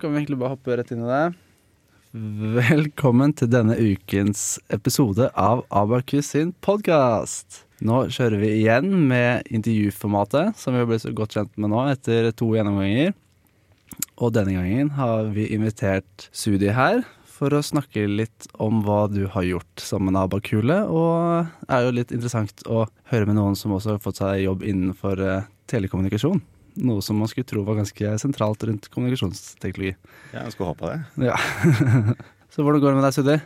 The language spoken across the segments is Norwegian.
kan vi egentlig bare hoppe rett inn i det. Velkommen til denne ukens episode av Abakus sin podkast. Nå kjører vi igjen med intervjuformatet, som vi har blitt så godt kjent med nå etter to gjennomganger. Og denne gangen har vi invitert Sudi her for å snakke litt om hva du har gjort som en abakule. Og det er jo litt interessant å høre med noen som også har fått seg jobb innenfor eh, telekommunikasjon. Noe som man skulle tro var ganske sentralt rundt kommunikasjonsteknologi. Ja, jeg skulle håpe det. Ja. Så hvordan går det med deg, Suddi?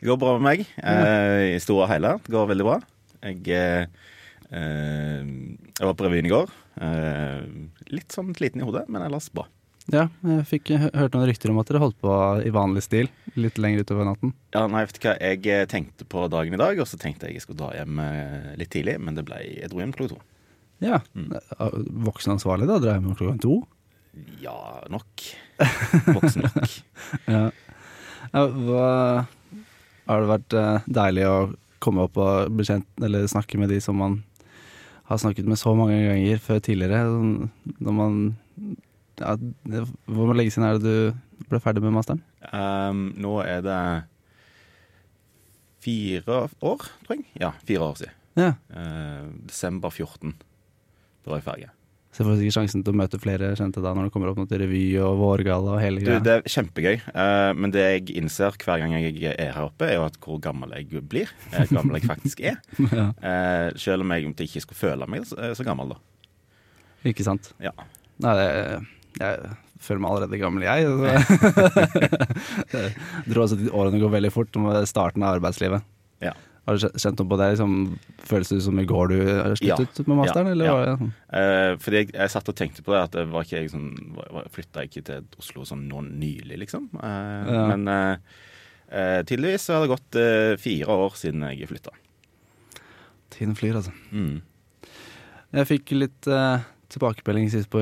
Det går bra med meg. Eh, I store og hele. Det går veldig bra. Jeg, eh, eh, jeg var på revyen i går. Eh, litt sånn sliten i hodet, men ellers bra. Ja, jeg fikk hørt noen rykter om at dere holdt på i vanlig stil litt lenger utover natten. Ja, nei, vet du hva? Jeg eh, tenkte på dagen i dag, og så tenkte jeg jeg skulle dra hjem eh, litt tidlig, men det ble et hjem klokka to. Ja. Voksenansvarlig, da? Drar hjem klokka to? Ja, nok. Voksen nok. Ja. Ja, Hva Har det vært eh, deilig å komme opp og bekjent, eller snakke med de som man har snakket med så mange ganger før tidligere? Sånn, Når man ja, Hvor lenge siden er det du ble ferdig med masteren? Um, nå er det fire år, tror jeg. Ja, fire år siden. Ja. Uh, desember 14. Jeg ferdig. Så får du sikkert sjansen til å møte flere kjente da når det kommer opp noe til revy og vårgalla og hele Du, greia. det er kjempegøy, eh, men det jeg innser hver gang jeg er her oppe, er jo at hvor gammel jeg blir. eh, Hvor gammel jeg faktisk er. ja. Eh, selv om jeg ikke skulle føle meg så, så gammel, da. Ikke sant? Ja. Nei, det, jeg føler meg allerede gammel, jeg. Jeg tror også at årene går veldig fort med starten av arbeidslivet. Ja. Har du kjent noe på det? Liksom, føles det som i går du sluttet med masteren? Ja, Eller ja. Eh, fordi jeg, jeg satt og tenkte på det, at det var ikke jeg sånn Flytta ikke til Oslo sånn nå nylig, liksom. Uh, Ja. Men uh, tydeligvis har det gått fire år siden jeg flytta. Tiden flyr, altså. Mm. Jeg fikk litt tilbakemelding sist på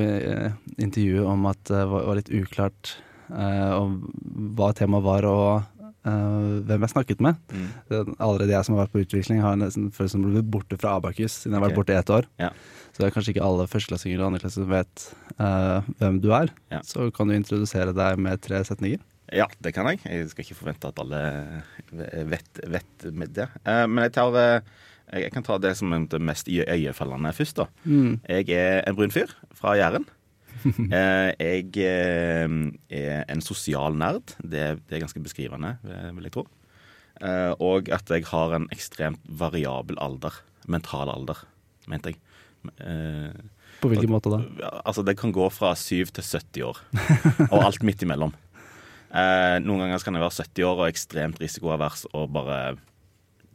intervjuet om at det var, litt uklart hva temaet var og eh, hvem jeg snakket med. Mm. Er Allerede jeg som har vært på utvikling, har nesten følt som blitt borte fra Abakus siden jeg har vært borte i ett år. Ja. Så det er kanskje ikke alle førsteklassinger og andreklassinger som vet uh, hvem du er. Ja. Så kan du introdusere deg med tre setninger. Ja, det kan jeg. Jeg skal ikke forvente at alle vet, vet med det. Uh, men jeg tar jeg kan ta det som er det mest i- øyefallende først. da. Jeg er en brun fyr fra Jæren. Eh, jeg eh, er en sosial nerd. Det, det er ganske beskrivende, eh, vil jeg tro. Eh, og at jeg har en ekstremt variabel alder. Mental alder, mente jeg. Eh, På hvilken måte da? altså det kan gå fra 7 til 70 år, og alt midt imellom. Eh, noen ganger kan jeg være 70 år og ekstremt risikoavers og bare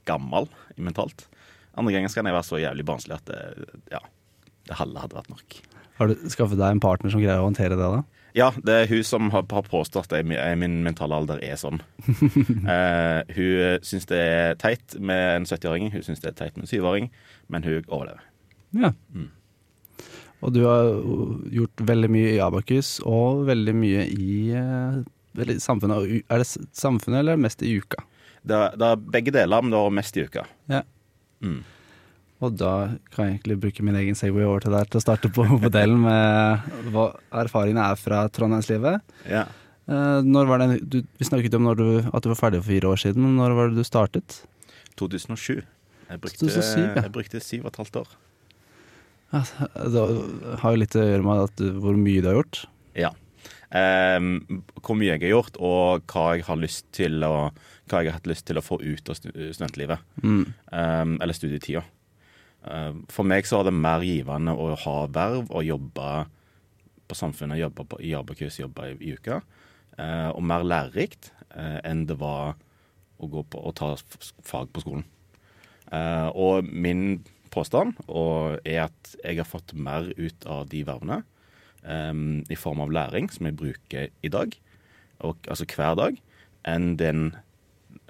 gammel mentalt. Andre ganger kan jeg være så jævlig barnslig at det, ja, det halve hadde vært nok. Har du skaffet deg en partner som greier å håndtere det, da? Ja, det er hun som har, har påstått at jeg, jeg, min mentale alder er sånn. uh, hun syns det er teit med en 70-åring, hun syns det er teit med en 7-åring, men hun overlever. Ja. Mm. Og du har gjort veldig mye i Abakus, og veldig mye i uh, samfunnet. Er det samfunnet, eller er mest i uka? Det, er- det er begge deler, men det var mest i uka. Ja. Mm. Og da kan jeg egentlig bruke min egen Segway over til der til å starte på modellen med hva erfaringene er fra trondheimslivet. Ja. Eh, når var det, du, vi snakket om når du, at du var ferdig for fire år siden, men når var det du startet? 2007. Jeg brukte, 2007, ja. jeg brukte syv og et halvt år. Ja, det har jo litt å gjøre med at hvor mye du har gjort. Ja. Um, hvor mye jeg har gjort, og hva jeg har lyst til å hva jeg har hatt lyst til å få ut av studentlivet. Mm. Um, eller studietida. Ehm, for meg så er det mer givende å ha verv og jobbe på Samfunnet, jobbe på, i Abakus, jobbe i, i uka. eh, og mer lærerikt eh, enn det var å gå på og ta fag på skolen. Eh, og min påstand er at jeg har fått mer ut av de vervene um, i form av læring som jeg bruker i dag, og, altså hver dag, enn den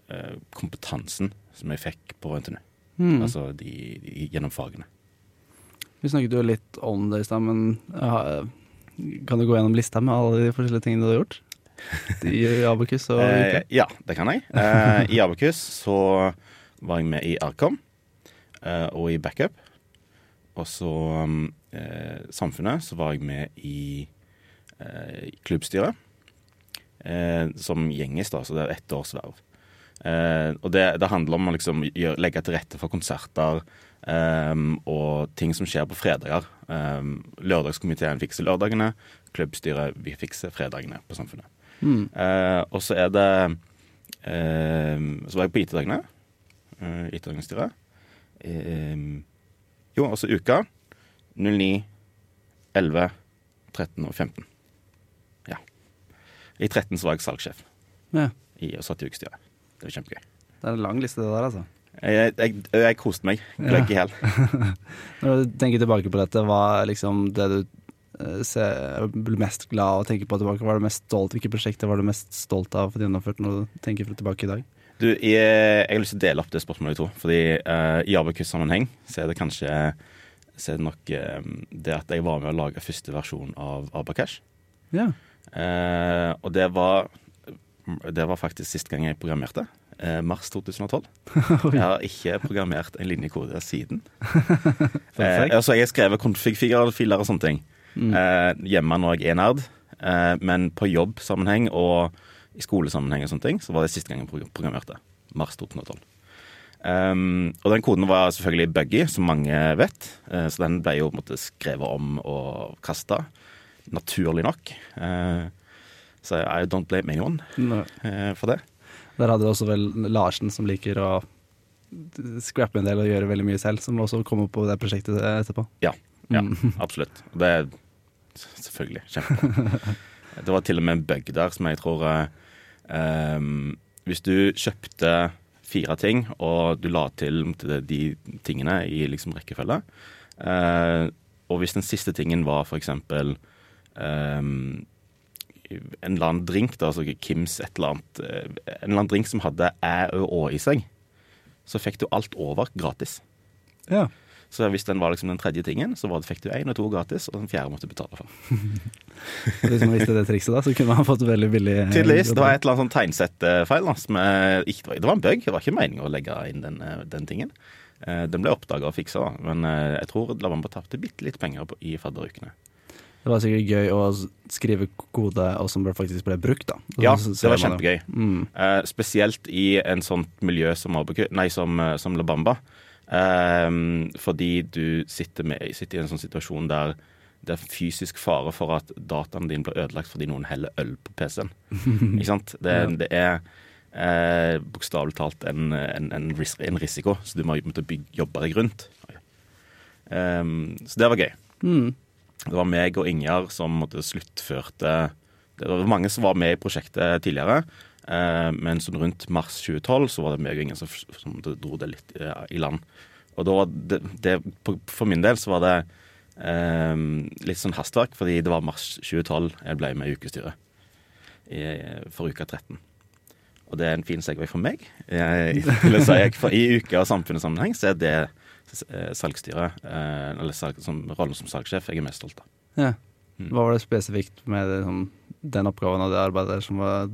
uh, kompetansen som jeg fikk på NTNU. Mm. Altså de, de, gjennom fagene. Vi snakket jo litt om det i stad, men ja, kan du gå gjennom lista med alle de forskjellige tingene du har gjort? I Abakus og Eh, ja, det kan jeg. Eh, I Abakus så var jeg med i Arkom eh, og i Backup. Og så eh, Samfunnet så var jeg med i, eh, klubbstyret. eh, som gjengis, da, så det er ett års verv. Eh, og det, det, handler om å liksom legge til rette for konserter eh, og ting som skjer på fredager. Eh, lørdagskomiteen fikser lørdagene, klubbstyret vi fikser fredagene på Samfunnet. Mm. Eh, og så er det eh, Så var jeg på IT-dagene. Uh, IT-dagene jo, altså uka. 09, 11, 13 og 15. Ja. I 13 så var jeg salgssjef. Ja. I, og satt i ukestyret. Det var kjempegøy. Det er en lang liste, det der, altså. Jeg, jeg, jeg koste meg. Gløgg i hjel. Når du tenker tilbake på dette, hva er liksom det du eh, ser, blir mest glad av å tenke på tilbake? Hva er du mest stolt Hvilke prosjekter var du mest stolt av å få gjennomført når du tenker tilbake i dag? Du, jeg, jeg, har lyst til å dele opp det spørsmålet i to. Fordi uh, i Abakus-sammenheng så er det kanskje så er det nok uh, det at jeg var med å lage første versjon av Abacash. Ja. Uh, og det var det var faktisk siste gang jeg programmerte. Eh, mars 2012. jeg har ikke programmert en linjekode siden. eh, altså, jeg har skrevet config-filer og sånne ting mm. eh, hjemme når jeg er nerd. Eh, men på jobbsammenheng og i skolesammenheng og sånne ting, så var det siste gang jeg programmerte. Mars 2012. Um, ehm, og den koden var selvfølgelig buggy, som mange vet. Uh, så den ble jo måte, skrevet om og kasta. Naturlig nok. Uh, så I don't blame anyone no. for det. Der hadde du også vel Larsen, som liker å scrappe en del og gjøre veldig mye selv, som også kom opp på det prosjektet etterpå. Ja, ja mm. absolutt. Det er selvfølgelig kjempebra. det var til og med en bug der som jeg tror um, Hvis du kjøpte fire ting, og du la til de tingene i liksom rekkefølge, uh, og hvis den siste tingen var eksempel um, en eller annen drink, da, altså Kims et eller annet eh, En eller annen drink som hadde æ ø, å i seg, så fikk du alt over gratis. Ja. Så hvis den var liksom den tredje tingen, så det, fikk du én og to gratis, og den fjerde måtte du betale for. hvis man visste det trikset da, så kunne man fått veldig billig eh, Tydeligvis. Det var et eller annet sånn tegnsettfeil. Det var en bug. Det var ikke meningen å legge inn den, eh, den tingen. Den ble oppdaga og fiksa, men jeg tror Lavamba tapte bitte litt penger i fadderukene. Det var sikkert gøy å skrive kode og som faktisk ble brukt, da. Ja, det var kjempegøy. Mm. Uh, spesielt i en sånt miljø som, nei, som, eh, som La Bamba. Uh, fordi du sitter, med, sitter, i en sånn situasjon der det er fysisk fare for at dataen din blir ødelagt fordi noen heller øl på PC-en. Ikke sant? Det, det er eh, bokstavelig talt en, en, en, en, risiko, så du må måtte bygge, jobbe deg rundt. Um, så det var gøy. Mm. Det var meg og Ingjerd som måtte sluttførte Det var mange som var med i prosjektet tidligere. Eh, men sånn rundt mars 2012 så var det meg og Ingjerd som, som dro det litt eh, i land. Og da det, det, For min del så var det eh, litt sånn hastverk, fordi det var mars 2012 jeg ble med i ukestyret. I, for uka 13. Og det er en fin segway for meg. Jeg, jeg, for I uke- og samfunnssammenheng så er det salgsstyret, eh, eller salg, som, rollen som salgssjef, jeg er mest stolt av. Ja. Mm. Hva var det spesifikt med sånn, den oppgaven og det arbeidet som var,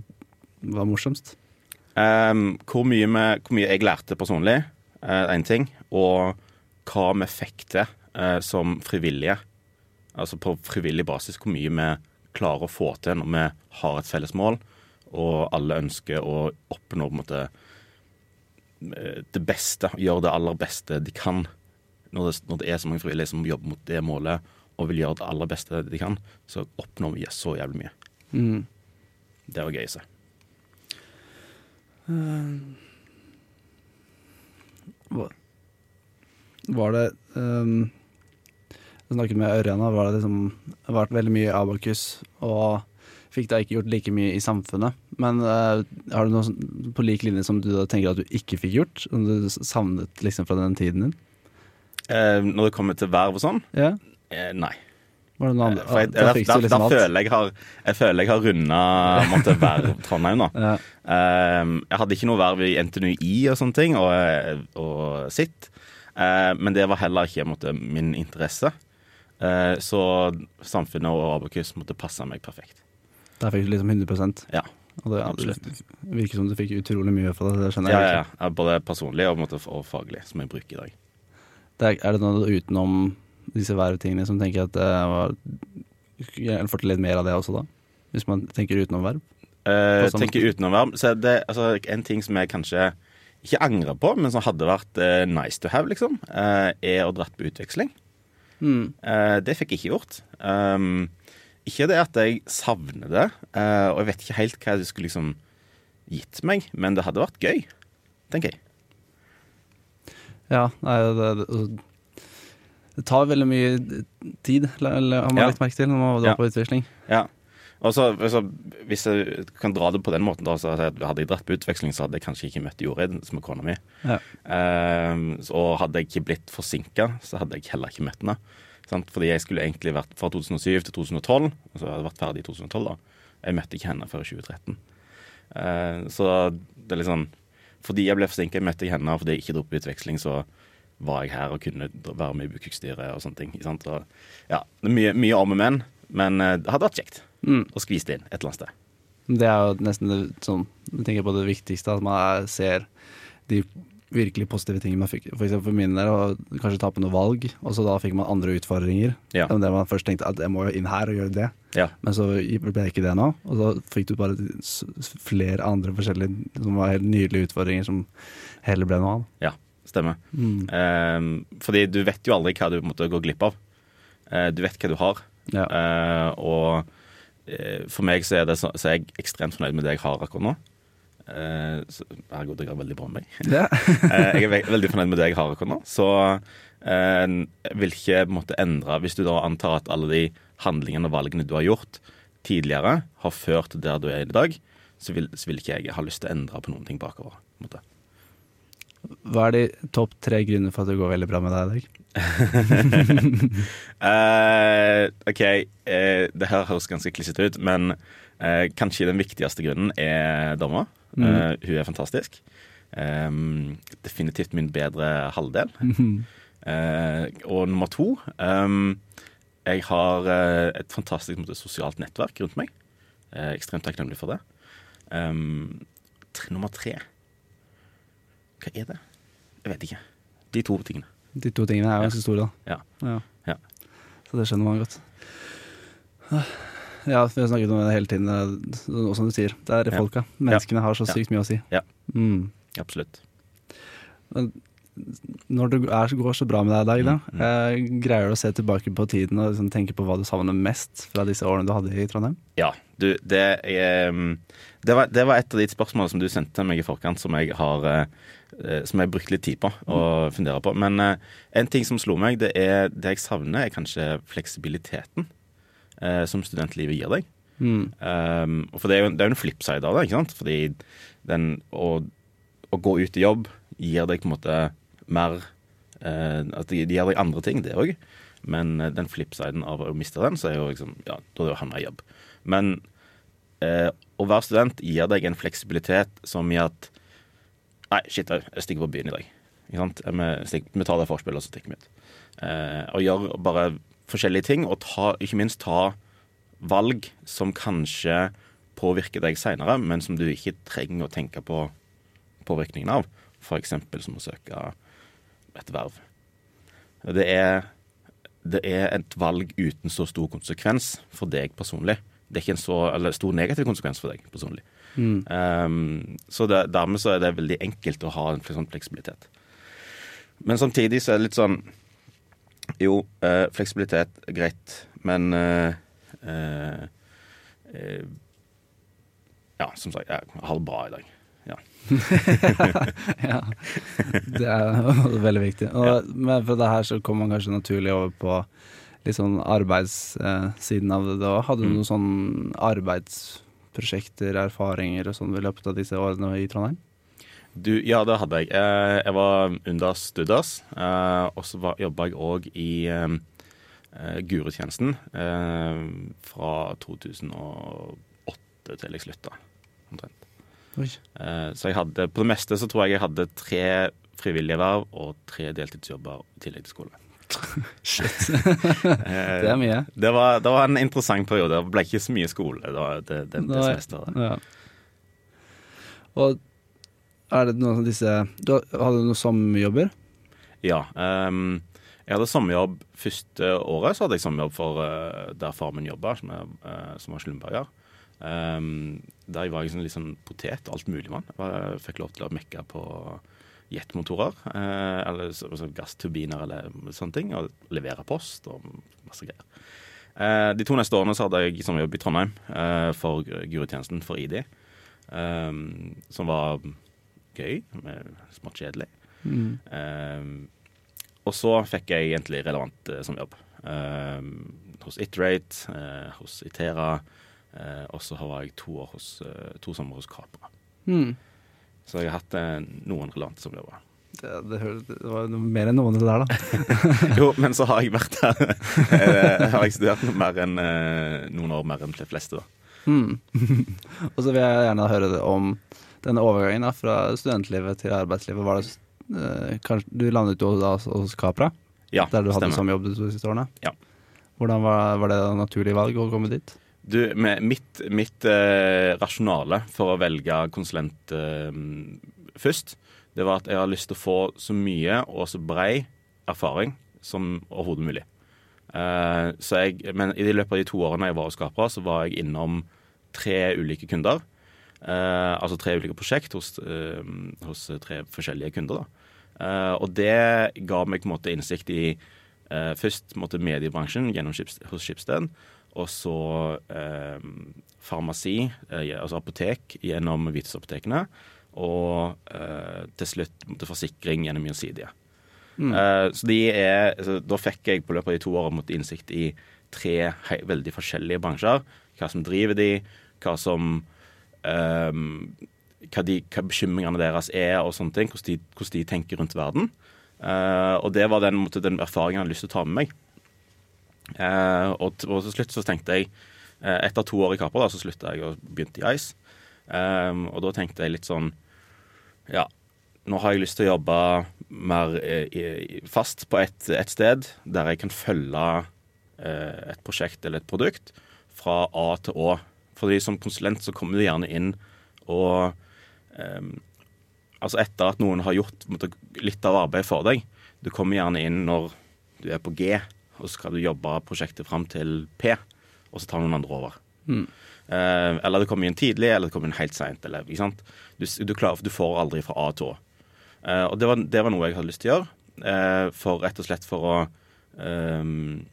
var morsomst? Um, hvor, mye med, hvor, mye jeg lærte personlig, én uh, ting, og hva vi fikk til uh, som frivillige. Altså på frivillig basis, hvor mye vi klarer å få til når vi har et felles mål, og alle ønsker å oppnå på en måte det beste, gjøre det aller beste de kan. Når det, når det er så mange frivillige som jobber mot det målet og vil gjøre det aller beste de kan, så oppnår vi så jævlig mye. Mm. Det var gøy å se. Uh, var det um, Jeg snakket med Ørjan, var det liksom vært veldig mye Abakus og fikk da ikke gjort like mye i samfunnet. Men uh, har du noe på lik linje som du tenker at du ikke fikk gjort? Som du savnet liksom fra den tiden din? Uh, når det kommer til verv og sånn? Ja. Uh, nei. Noe annet? Jeg, da, da, da, liksom da føler jeg har, jeg føler jeg har runda verv Trondheim nå. Ja. jeg hadde ikke noe verv i NTNUI og sånne ting, og, og sitt. men det var heller ikke måtte, min interesse. så samfunnet og Abakus måtte passe meg perfekt. Der fikk du liksom 100 Ja, og det absolutt. virker som du fikk utrolig mye for det. det skjønner. Ja, ja, ja. Både personlig og, og, faglig, som jeg bruker i dag. Det er, er, det noe utenom disse vervtingene som tenker at det var Får til litt mer av det også, da? Hvis man tenker utenom verv? Eh, tenker utenom verv. Så er det altså, en ting som jeg kanskje ikke angrer på, men som hadde vært eh, nice to have, liksom, eh, er å dratt på utveksling. Mm. Eh, det fikk jeg ikke gjort. Um, ikke det at jeg savner det, eh, og jeg vet ikke helt hva det skulle liksom gitt meg, men det hadde vært gøy, tenker jeg. Ja, nei, det, det, det tar veldig mye tid, eller, har man Ja. litt merke til, når man drar Ja. på utveksling. Ja. Og så, altså, hvis jeg kan dra det på den måten, da, så hadde jeg dratt på utveksling, så hadde jeg kanskje ikke møtt Jorid, som er kona mi. Ja. Ehm, og hadde jeg ikke blitt forsinka, så hadde jeg heller ikke møtt henne. Sant? Fordi jeg skulle egentlig vært fra 2007 til 2012, og så hadde jeg vært ferdig i 2012. da. Jeg møtte ikke henne før 2013. Eh, så det er litt sånn Fordi jeg ble forsinka, møtte jeg henne, og fordi jeg ikke dro på utveksling, så var jeg her og kunne være med i Bukukstyret og sånne ting. Sant? Og, ja, det er mye, mye arme menn, men, eh, det hadde vært kjekt Mm. å skvise det inn et eller annet sted. Det er jo nesten det, sånn, jeg tenker på det viktigste, at man er, ser de virkelig positive ting man fikk. For eksempel for min del, å kanskje tape noe valg, og så da fikk man andre utfordringer. Ja. Enn det man først tenkte at jeg må jo inn her og gjøre det. Ja. Men så ble det ikke det nå, og så fikk du bare flere andre forskjellige som var helt nydelige utfordringer som heller ble noe av. Ja, stemmer. Mm. Eh, fordi du vet jo aldri hva du måtte gå glipp av. Eh, du vet hva du har. Ja. Eh, og eh, for meg så er, det så, så er jeg ekstremt fornøyd med det jeg har akkurat nå. Uh, Herregud, jeg har veldig bra med meg. Ja. uh, jeg er ve veldig fornøyd med det jeg har akkurat nå. Så uh, vil ikke på en måte endre Hvis du da antar at alle de handlingene og valgene du har gjort tidligere, har ført til der du er i dag, så vil, så vil ikke jeg ha lyst til å endre på noen ting bakover. på en måte. Hva er de topp tre grunner for at det går veldig bra med deg i dag? uh, OK, uh, det her høres ganske klissete ut, men uh, kanskje den viktigste grunnen er dama. Mm. Uh, hun er fantastisk. Um, definitivt min bedre halvdel. Eh, og nummer to um, Jeg har eh, et fantastisk måte, sosialt nettverk rundt meg. Uh, ekstremt takknemlig for det. Um, tre, nummer tre Hva er det? Jeg vet ikke. De to tingene. De to tingene er jo ganske store, da. Ja. Ja. Så det skjønner man godt. Ja, vi har snakket om det hele tiden, og som du sier, det er folka. Menneskene har så sykt mye å si. Ja. Mm. Absolutt. Når det er, går så bra med deg i dag, da, Mm, eh, greier du å se tilbake på tiden og liksom tenke på hva du savner mest fra disse årene du hadde i Trondheim? Ja, du, det er um, det var, det var et av de spørsmålene som du sendte meg i forkant, som jeg har eh, eh, Som jeg brukte brukt litt tid på å fundere på. Men eh, en ting som slo meg, det er det jeg savner, er kanskje fleksibiliteten eh, som studentlivet gir deg. Mm. Um, for det er jo det er jo en flipside av det, ikke sant? Fordi den, å, å gå ut i jobb gir deg på en måte mer eh, At det gir deg andre ting, det òg. Men eh, den flipsiden av å miste den, så er jo liksom Ja, da er det å havne i jobb. Men eh, å være student gir deg en fleksibilitet som gjør at Nei, shit, jeg stikker på byen i dag. Ikke sant? Vi, stikker, vi tar det forspillet, og så stikker vi ut. Eh, og gjør bare forskjellige ting, og ta, ikke minst ta valg som kanskje påvirker deg seinere, men som du ikke trenger å tenke på påvirkningen av. F.eks. som å søke et verv. Det er, det er et valg uten så stor konsekvens for deg personlig. Det er ikke en så eller stor negativ konsekvens for deg personlig. Mm. Um, så det, dermed så er det veldig enkelt å ha en sånn fleksibilitet. Men samtidig så er det litt sånn Jo, eh, fleksibilitet greit, men eh, eh, eh, Ja, som sagt, jeg har det bra i dag. Ja. ja, det er veldig viktig. Og, Men fra det her så kommer man kanskje naturlig over på litt sånn arbeidssiden av det. Hadde du Mm. noen sånn arbeidsprosjekter, erfaringer og sånn i løpet av disse årene i Trondheim? Du, ja, det hadde jeg. Eh, Jeg var under Studas, eh, og så jobba jeg òg i eh, Gurutjenesten eh, fra 2008 til jeg slutta, omtrent. Oi. Eh, Så jeg hadde, på det meste så tror jeg jeg hadde tre frivillige verv og tre deltidsjobber i tillegg til skole. Shit. Eh, det er mye. Det var, det var en interessant periode. Det ble ikke så mye skole det, det, det, semesteret. Ja. Og er det noen av disse du, Hadde du noen sommerjobber? Ja. Um, jeg hadde sommerjobb første året. Så hadde jeg sommerjobb for uh, der far min jobba, som, eh, som var slumberger. Um, der var jeg sånn, litt sånn potet og alt mulig mann. Jeg fikk lov til å mekke på jetmotorer. uh, eller så, så gassturbiner eller sånne ting. Og levere post og masse greier. Eh, de to neste årene så hadde jeg sommerjobb i Trondheim eh, for Guritjenesten for ID. um, som var gøy, men smått kjedelig. Mm. Eh, og så fikk jeg egentlig relevant eh, jobb. Eh, hos Iterate, eh, hos Itera. Eh, og så var jeg to, år hos, to sommer hos Capra. Mm. Så jeg har hatt noen relevante sommerjobber. Det, det, det var mer enn noen det der, da. Jo, men så har jeg vært her Jeg Har jeg studert mer enn noen år mer enn de fleste, da. Mm. og så vil jeg gjerne høre det om denne overgangen da, fra studentlivet til arbeidslivet. Var det, eh, kanskje, du landet jo da hos Capra, Ja, der du hadde stemmer. jobb de to siste årene. Ja. Hvordan var, var det et naturlig valg å komme dit? Du, med mitt, mitt eh, rasjonale for å velge konsulent eh, først, det var at jeg har lyst til å få så mye og så brei erfaring som overhodet mulig. Eh, så jeg, men i løpet av de to årene jeg var hos Capra, så var jeg innom tre ulike kunder. Eh, altså tre ulike prosjekt hos, eh, hos tre forskjellige kunder. Da. Eh, og det ga meg på en måte innsikt i først på måte, mediebransjen gjennom Skips, hos Schibsted. og så eh, farmasi, eh, altså apotek, gjennom vitensapotekene Og eh, til slutt på måte, forsikring gjennom Gjensidige. Mm. Så de er, altså, da fikk jeg på løpet av de to årene måtte innsikt i tre veldig forskjellige bransjer. Hva som driver de, hva som ehm, hva, de, hva bekymringene deres er, og sånne ting. Hvordan de, hvordan de tenker rundt verden. Uh, og det var den, måte, den erfaringen jeg hadde lyst til å ta med meg. Uh, og, til, og til slutt så tenkte jeg uh, Etter to år i Kapra så slutta jeg og begynte i Ice. Um, og da tenkte jeg litt sånn Ja, nå har jeg lyst til å jobbe mer fast på et, et sted der jeg kan følge et prosjekt eller et produkt fra A til Å. Fordi som konsulent så kommer du gjerne inn og um, Altså etter at noen har gjort måtte, litt av arbeidet for deg. Du kommer gjerne inn når du er på G, og så skal du jobbe prosjektet fram til P, og så tar noen andre over. Mm. Uh, eller det kommer inn tidlig, eller det kommer inn helt seint. Du, du, klarer- du får aldri fra A til Å. Uh, og det var, det var noe jeg hadde lyst til å gjøre, uh, for rett og slett for å um,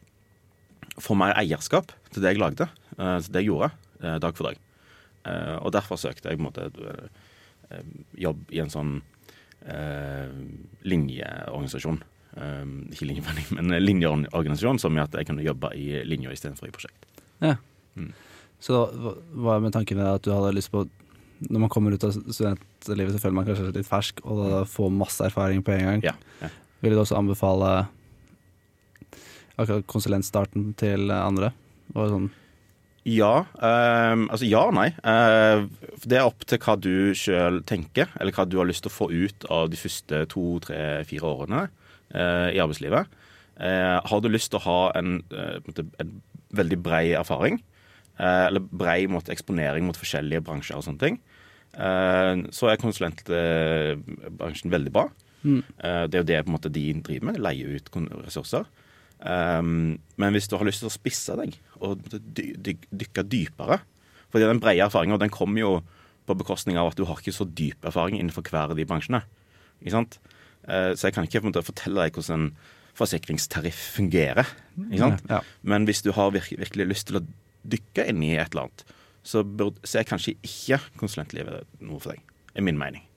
få mer eierskap til det jeg lagde, eh, til det jeg gjorde, eh, dag for dag. Eh, og derfor søkte jeg på en måte eh, jobb i en sånn eh, linjeorganisasjon. Eh, ikke linjeforening, men linjeorganisasjon som gjør at jeg kunne jobbe i linja istedenfor i prosjekt. Ja. Mm. Så hva var med tanken med at du hadde lyst på Når man kommer ut av studentlivet, så føler man kanskje litt fersk, og da får masse erfaring på en gang. Ja, ja. Vil du også anbefale akkurat konsulentstarten til andre? Og sånn, Ja. Um, altså ja og nei. Uh, det er opp til hva du sjøl tenker, eller hva du har lyst til å få ut av de første to, tre, fire årene uh, i arbeidslivet. Uh, har du lyst til å ha en, eh, en, veldig brei erfaring, eh, eller brei måte, eksponering mot forskjellige bransjer og sånne ting, så er konsulentbransjen veldig bra. Mm. Det er jo det på en måte, de driver med, leie ut ressurser. Um, men hvis du har lyst til å spisse deg og dy dy dykke dypere fordi den brede erfaringa den kommer jo på bekostning av at du har ikke så dyp erfaring innenfor hver av de bransjene. Ikke sant? Uh, så jeg kan ikke måte fortelle deg hvordan en forsikringstariff fungerer. Ikke sant? Ja. Men hvis du har virke, virkelig lyst til å dykke inn i et eller annet, så, burde, så er kanskje ikke konsulentlivet noe for deg. Er min mening.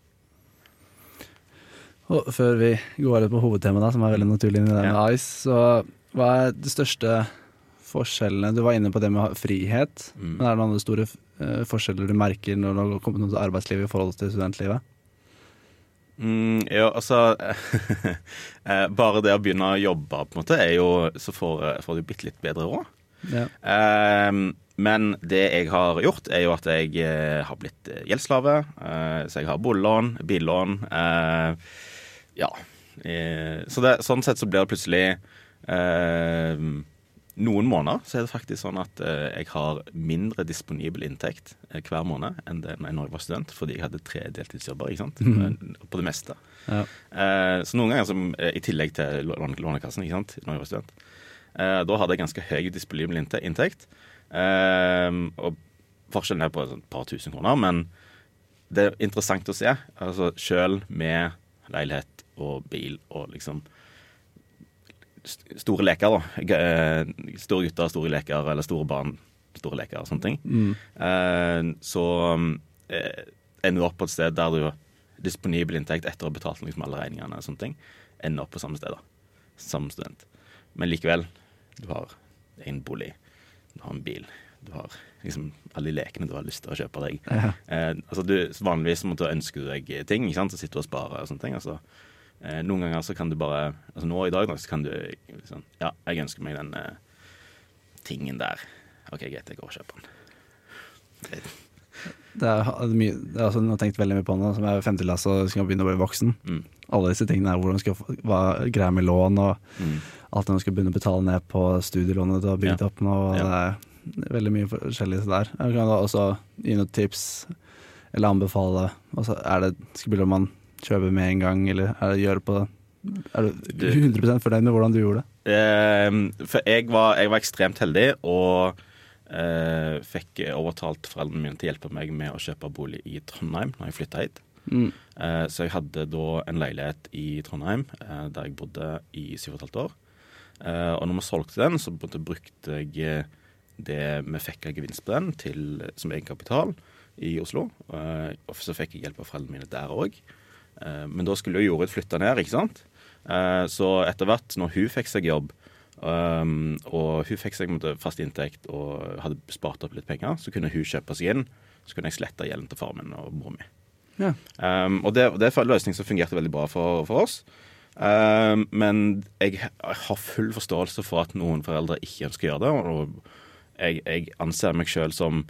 Og før vi går litt på hovedtemaet, da, som er veldig naturlig inni det med Ja. Ice, så hva er de største forskjellene? Du var inne på det med frihet, Mm. men er det noen andre store eh, forskjeller du merker når du har kommet til arbeidslivet i forhold til studentlivet? Mm, ja, altså eh, Bare det å begynne å jobbe, på en måte, er jo Så får, får du bitte litt bedre råd. Ja. Um, men det jeg har gjort, er jo at jeg eh, har blitt eh, gjeldsslave. Uh, så jeg har boliglån, billån. Eh, ja. Eh, så det, sånn sett så blir det plutselig eh, Noen måneder så er det faktisk sånn at eh, jeg har mindre disponibel inntekt eh, hver måned enn det når jeg var student, fordi jeg hadde tre deltidsjobber, ikke sant. Mm. På det meste. Ja. Eh, så noen ganger, som, eh, i tillegg til Lånekassen, ikke sant, når jeg var student, eh, da hadde jeg ganske høy disponibel inntekt. Og forskjellen er på et par tusen kroner, men det er interessant å se. Altså Sjøl med leilighet og bil og liksom store leker, da. Eh, store gutter, store leker, eller store barn, store leker og sånne ting. Mm. Eh, så eh, ender du opp på et sted der du har disponibel inntekt etter å ha betalt liksom alle regningene og sånne ting, ender opp på samme sted, da. Som student. Men likevel, du har en bolig, du har en bil, du har liksom alle de lekene du har lyst til å kjøpe deg. Ja. Eh, altså du, Vanligvis måtte du ønske deg ting, ikke sant? så sitter du og sparer og sånne ting. altså Eh, noen ganger så kan du bare Altså nå i dag så kan du liksom Ja, jeg ønsker meg den eh, tingen der. OK, greit, jeg går og kjøper den. Det, det er, mye, det er altså, tenkt veldig mye på nå, som er femteklasse og skal begynne å bli voksen. Mm. Alle disse tingene er hvordan skal hva greia med lån og mm. alt det man skal begynne å betale ned på studielånet du har bygd ja. opp nå. Ja. Det er veldig mye forskjellig der. Jeg kan da også gi noen tips eller anbefale. Altså, er det, skal man kjøpe med en gang, eller er det gjøre på det? Er du 100 fornøyd med hvordan du gjorde det? Eh, for jeg var, jeg var, ekstremt heldig og eh, fikk overtalt foreldrene mine til å hjelpe meg med å kjøpe bolig i Trondheim når jeg flytta hit. Mm. Eh, så jeg hadde da en leilighet i Trondheim eh, der jeg bodde i syv og et halvt år. Eh, og når vi solgte den, så brukte jeg eh, det vi fikk av gevinst på den, til, som egenkapital i Oslo. og så fikk jeg hjelp av foreldrene mine der òg. Eh, men da skulle jo Jorid flytte ned, ikke sant. Eh, så etter hvert, når hun fikk seg jobb, um, og hun fikk seg fast inntekt og hadde spart opp litt penger, så kunne hun kjøpe seg inn. Så kunne jeg slette gjelden til far min og mor mi. Ja. Um, og det, det er en løsning som fungerte veldig bra for, for oss. Um, men jeg har full forståelse for at noen foreldre ikke ønsker å gjøre det. Og jeg, jeg anser meg sjøl som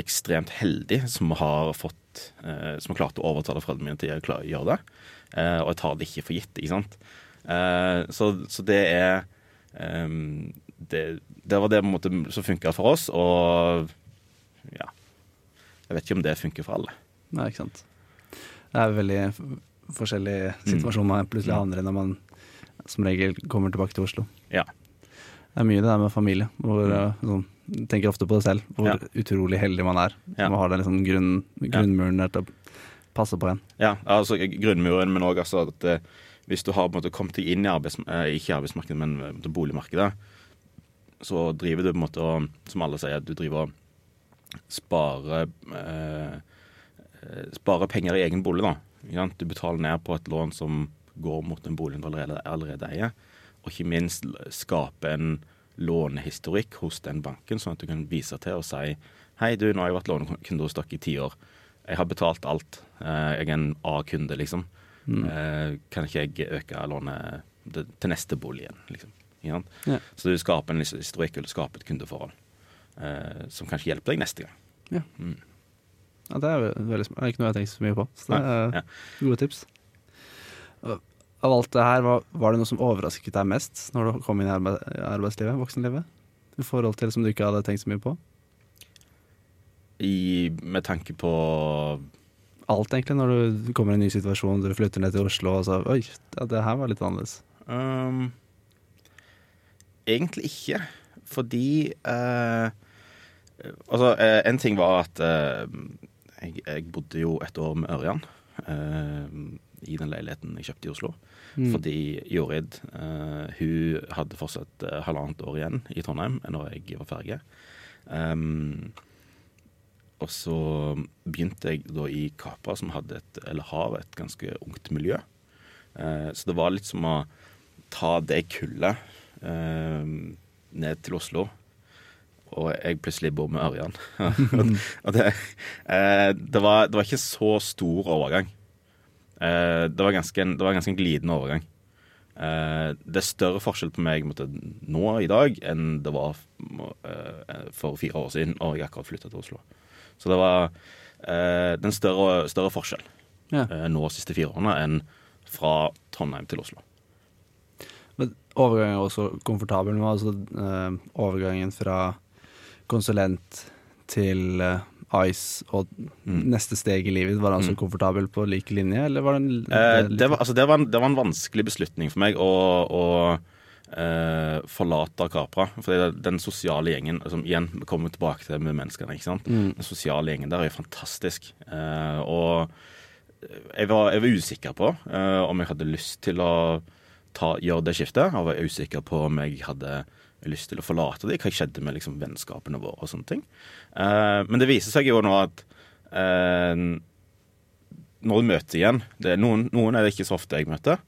ekstremt heldig som har fått eh, Som har klart å overtale foreldrene mine til å gjøre det. Eh, og jeg tar det ikke for gitt, ikke sant. Eh, så, så, det er ehm, det, det, var det på en måte som funka for oss, og ja Jeg vet ikke om det funker for alle. Nei, ikke sant. Det er veldig forskjellig situasjon man plutselig mm. havner i når man som regel kommer tilbake til Oslo. Ja. Det er mye det der med familie. Hvor, mm. Eh, sånn, tenker ofte på det selv, hvor ja. utrolig heldig man er. Ja. Man har den liksom grunn, grunnmuren der til å passe på en. Ja, altså grunnmuren, men òg altså at eh, hvis du har på en måte kommet deg inn i arbeids, eh, ikke arbeidsmarkedet, men eh, boligmarkedet, så driver du på en måte og, som alle sier, du driver og sparer eh, Sparer penger i egen bolig, da. Du betaler ned på et lån som går mot den boligen du allerede, allerede eier og ikke minst skape en lånehistorikk hos den banken, sånn at du kan vise til og si Hei, du, nå har jeg vært lånekunde hos dere i ti år. Jeg har betalt alt. Eh, jeg er en A-kunde, liksom. Mm. Eh, kan ikke jeg øke lånet til neste bolig igjen, liksom? Ja. Så du skaper en historikk eller skaper et kundeforhold eh, som kanskje hjelper deg neste gang. Ja. Mm. ja det er veldig smart. Det er ikke noe jeg har tenkt så mye på. Så det er ja. gode tips av alt det her, var, var, det noe som overrasket deg mest når du kom inn i arbeidslivet, voksenlivet? I forhold til som du ikke hadde tenkt så mye på? I, med tanke på Alt, egentlig, når du kommer i en ny situasjon, du flytter ned til Oslo og så Oi, ja, det her var litt annerledes. Um, egentlig ikke, fordi uh, Altså, uh, en ting var at uh, jeg, jeg, bodde jo et år med Ørjan i den leiligheten jeg kjøpte i Oslo. Mm. Fordi Jorid uh, hun hadde fortsatt uh, halvannet år igjen i Trondheim når jeg var ferdig. Um, og så begynte jeg da i Kapra, som hadde et, eller har et ganske ungt miljø. Uh, så det var litt som å ta det kullet ned til Oslo og jeg plutselig bor med Ørjan. det, det, var, det, var, ikke så stor overgang. Eh, det, var ganske, det var ganske en glidende overgang. Eh, det er større forskjell på meg måtte, nå i dag enn det var eh, for fire år siden, og jeg akkurat flytta til Oslo. Så det var det er en større, større forskjell ja. nå de siste fire årene enn fra Trondheim til Oslo. Men overgangen er også komfortabel nå. Altså, overgangen fra konsulent til Ice og mm. neste steg i livet? Var han så mm. komfortabel på like linje, eller var det en eh, det, var, altså, det, var en, det var en vanskelig beslutning for meg å, å eh, forlate Capra. For den sosiale gjengen som igjen vi kommer tilbake til med menneskene. ikke sant? Mm. Den sosiale gjengen der er jo fantastisk. Eh, og jeg var, jeg var usikker på eh, om jeg hadde lyst til å ta, gjøre det skiftet. Jeg var usikker på om jeg hadde lyst til å forlate dem? Hva skjedde med liksom, vennskapene våre og sånne ting. Eh, men det viser seg jo nå at eh, når du møter igjen det er noen, noen er det ikke så ofte jeg møter.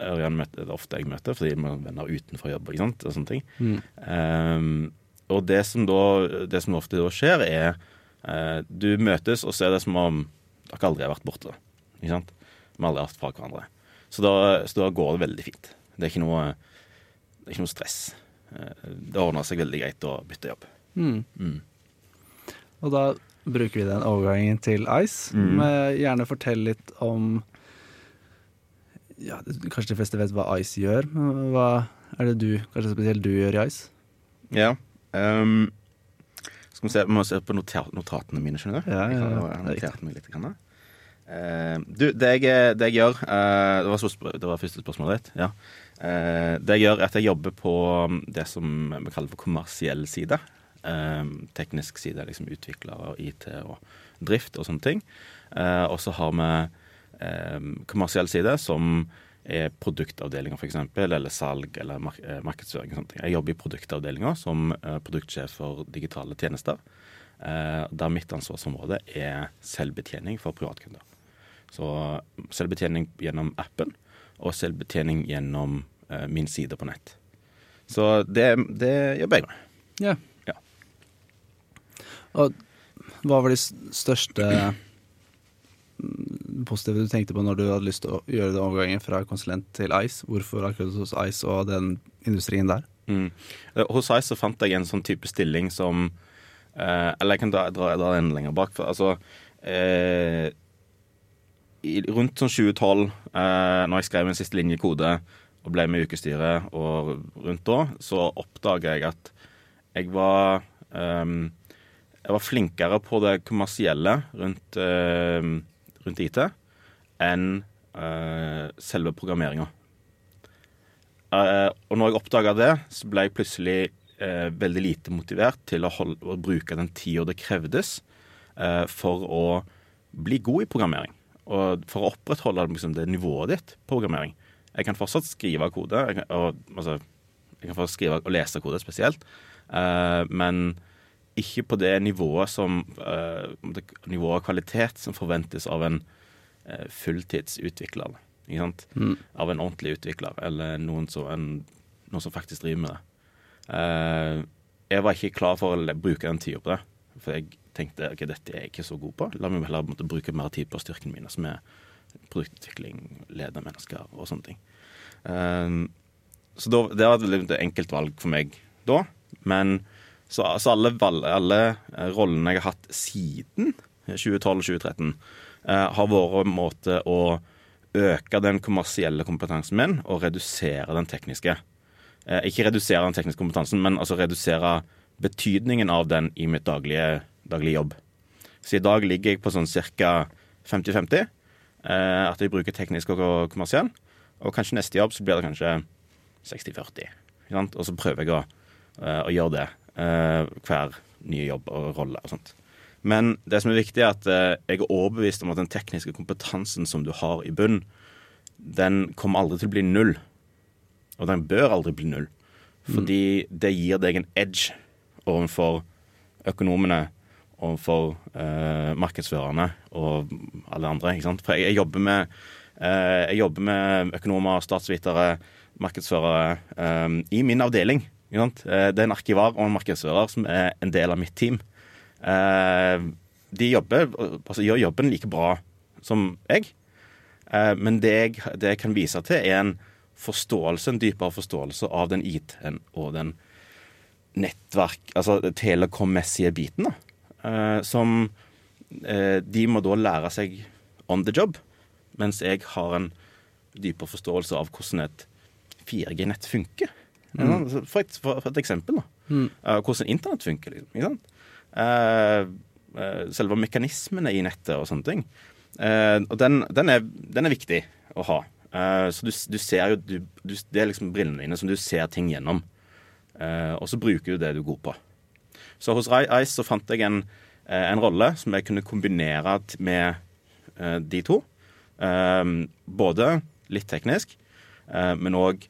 Ørjan møter, det ofte jeg møter, fordi vi er venner utenfor jobb. ikke sant, og sånne ting. Mm. Um, og det som, da, det som ofte da skjer, er uh, du møtes, og så er det som om dere aldri har vært borte. Ikke sant? Vi har aldri vært fra hverandre. Så da, så da går det veldig fint. Det er ikke noe, det er ikke noe stress. Uh, det ordner seg veldig greit å bytte jobb. Mm. Mm. Og da bruker vi den overgangen til Ice. Mm. Gjerne fortell litt om ja, Kanskje de fleste vet hva Ice gjør, men hva er det du, kanskje spesielt du gjør i Ice? Ja. Um, skal vi se, vi må se på notatene mine, skjønner du. Ja, ja, ja. Jeg har er notert meg litt. Grann, da. Eh, du, det jeg, det jeg gjør uh, det, var så, det var første spørsmålet ditt. Ja. Eh, det jeg gjør, er at jeg jobber på um, det som vi kaller for kommersiell side. Eh, teknisk side, liksom utviklere, og IT og drift og sånne ting. Eh, og så har vi kommersiell side, som er produktavdelinger f.eks., eller salg eller mark markedsføring. og sånne ting. Jeg jobber i produktavdelinga som produktsjef for digitale tjenester. Der mitt ansvarsområde er selvbetjening for privatkunder. Så selvbetjening gjennom appen, og selvbetjening gjennom eh, min side på nett. Så det, det jobber jeg med. Ja. Ja. Og hva var de største mm, positive du tenkte på når du hadde lyst til å gjøre den overgangen fra konsulent til Ice? Hvorfor akkurat hos Ice og den industrien der? Mm. Eh, Hos Ice så fant jeg en sånn type stilling som eh, Eller jeg kan dra, dra, dra den lenger bak. For, altså eh, Rundt sånn 2012, eh, når jeg skrev min siste linje i kode og ble med i ukestyret, og rundt da, så oppdaga jeg at jeg var ehm, Jeg var flinkere på det kommersielle rundt, eh, rundt IT enn eh, selve programmeringa. Eh, og når jeg oppdaga det, så ble jeg plutselig eh, veldig lite motivert til å, holde, å bruke den tida det krevdes for å bli god i programmering. Og for å opprettholde liksom, det nivået ditt på programmering. Jeg kan fortsatt skrive kode, jeg kan, og, altså, jeg kan fortsatt skrive og lese kode spesielt, uh, men ikke på det nivået som uh, det nivået av kvalitet som forventes av en uh, fulltidsutvikler. Ikke sant? Mm. Av en ordentlig utvikler, eller noen som, en, noen som faktisk driver med det. Uh, jeg var ikke klar for å bruke den tida på det. For jeg tenkte ok, dette er jeg ikke så god på. La meg heller måtte, bruke mer tid på styrkene mine, som er produktutvikling, lede mennesker og sånne ting. Um, så da, det var et enkelt valg for meg da. Men så, så alle, valg, alle eh, rollene jeg har hatt siden 2012-2013, uh, har vært en måte å øke den kommersielle kompetansen min og redusere den tekniske. Uh, ikke redusere den tekniske kompetansen, men altså redusere betydningen av den i mitt daglige, daglige jobb. Så i dag ligger jeg på sånn ca. 50-50. Eh, at jeg bruker teknisk og kommersiell. Og kanskje neste jobb så blir det kanskje 60-40. Og så prøver jeg å, eh, å gjøre det eh, hver nye jobb og rolle og sånt. Men det som er viktig, er at jeg er overbevist om at den tekniske kompetansen som du har i bunn, den kommer aldri til å bli null. Og den bør aldri bli null. Fordi det gir deg en edge overfor økonomene, overfor eh, markedsførerne og alle andre. ikke sant? For jeg, jeg, jobber med, eh, jeg jobber med økonomer, statsvitere, markedsførere eh, i min avdeling. Ikke sant? Eh, det er en arkivar og en markedsfører som er en del av mitt team. Eh, de jobber, altså, gjør jobben like bra som jeg. Eh, men det jeg, det jeg kan vise til, er en forståelse, en dypere forståelse av den IT-en og den nettverk, altså telekom-messige biten, da. Eh, som eh, de må da lære seg on the job, mens jeg har en dypere forståelse av hvordan et 4G-nett funker. Mm. For, et, for, et eksempel, da. Mm. Eh, hvordan internett funker. Liksom, selve mekanismene i nettet og sånne ting. Og den, den, er, den er viktig å ha. Så du, du ser jo du, du, Det er liksom brillene dine som du ser ting gjennom. Og så bruker du det du er god på. Så hos Ice så fant jeg en, eh, en rolle som jeg kunne kombinere med eh, de to. Eh, både litt teknisk, men òg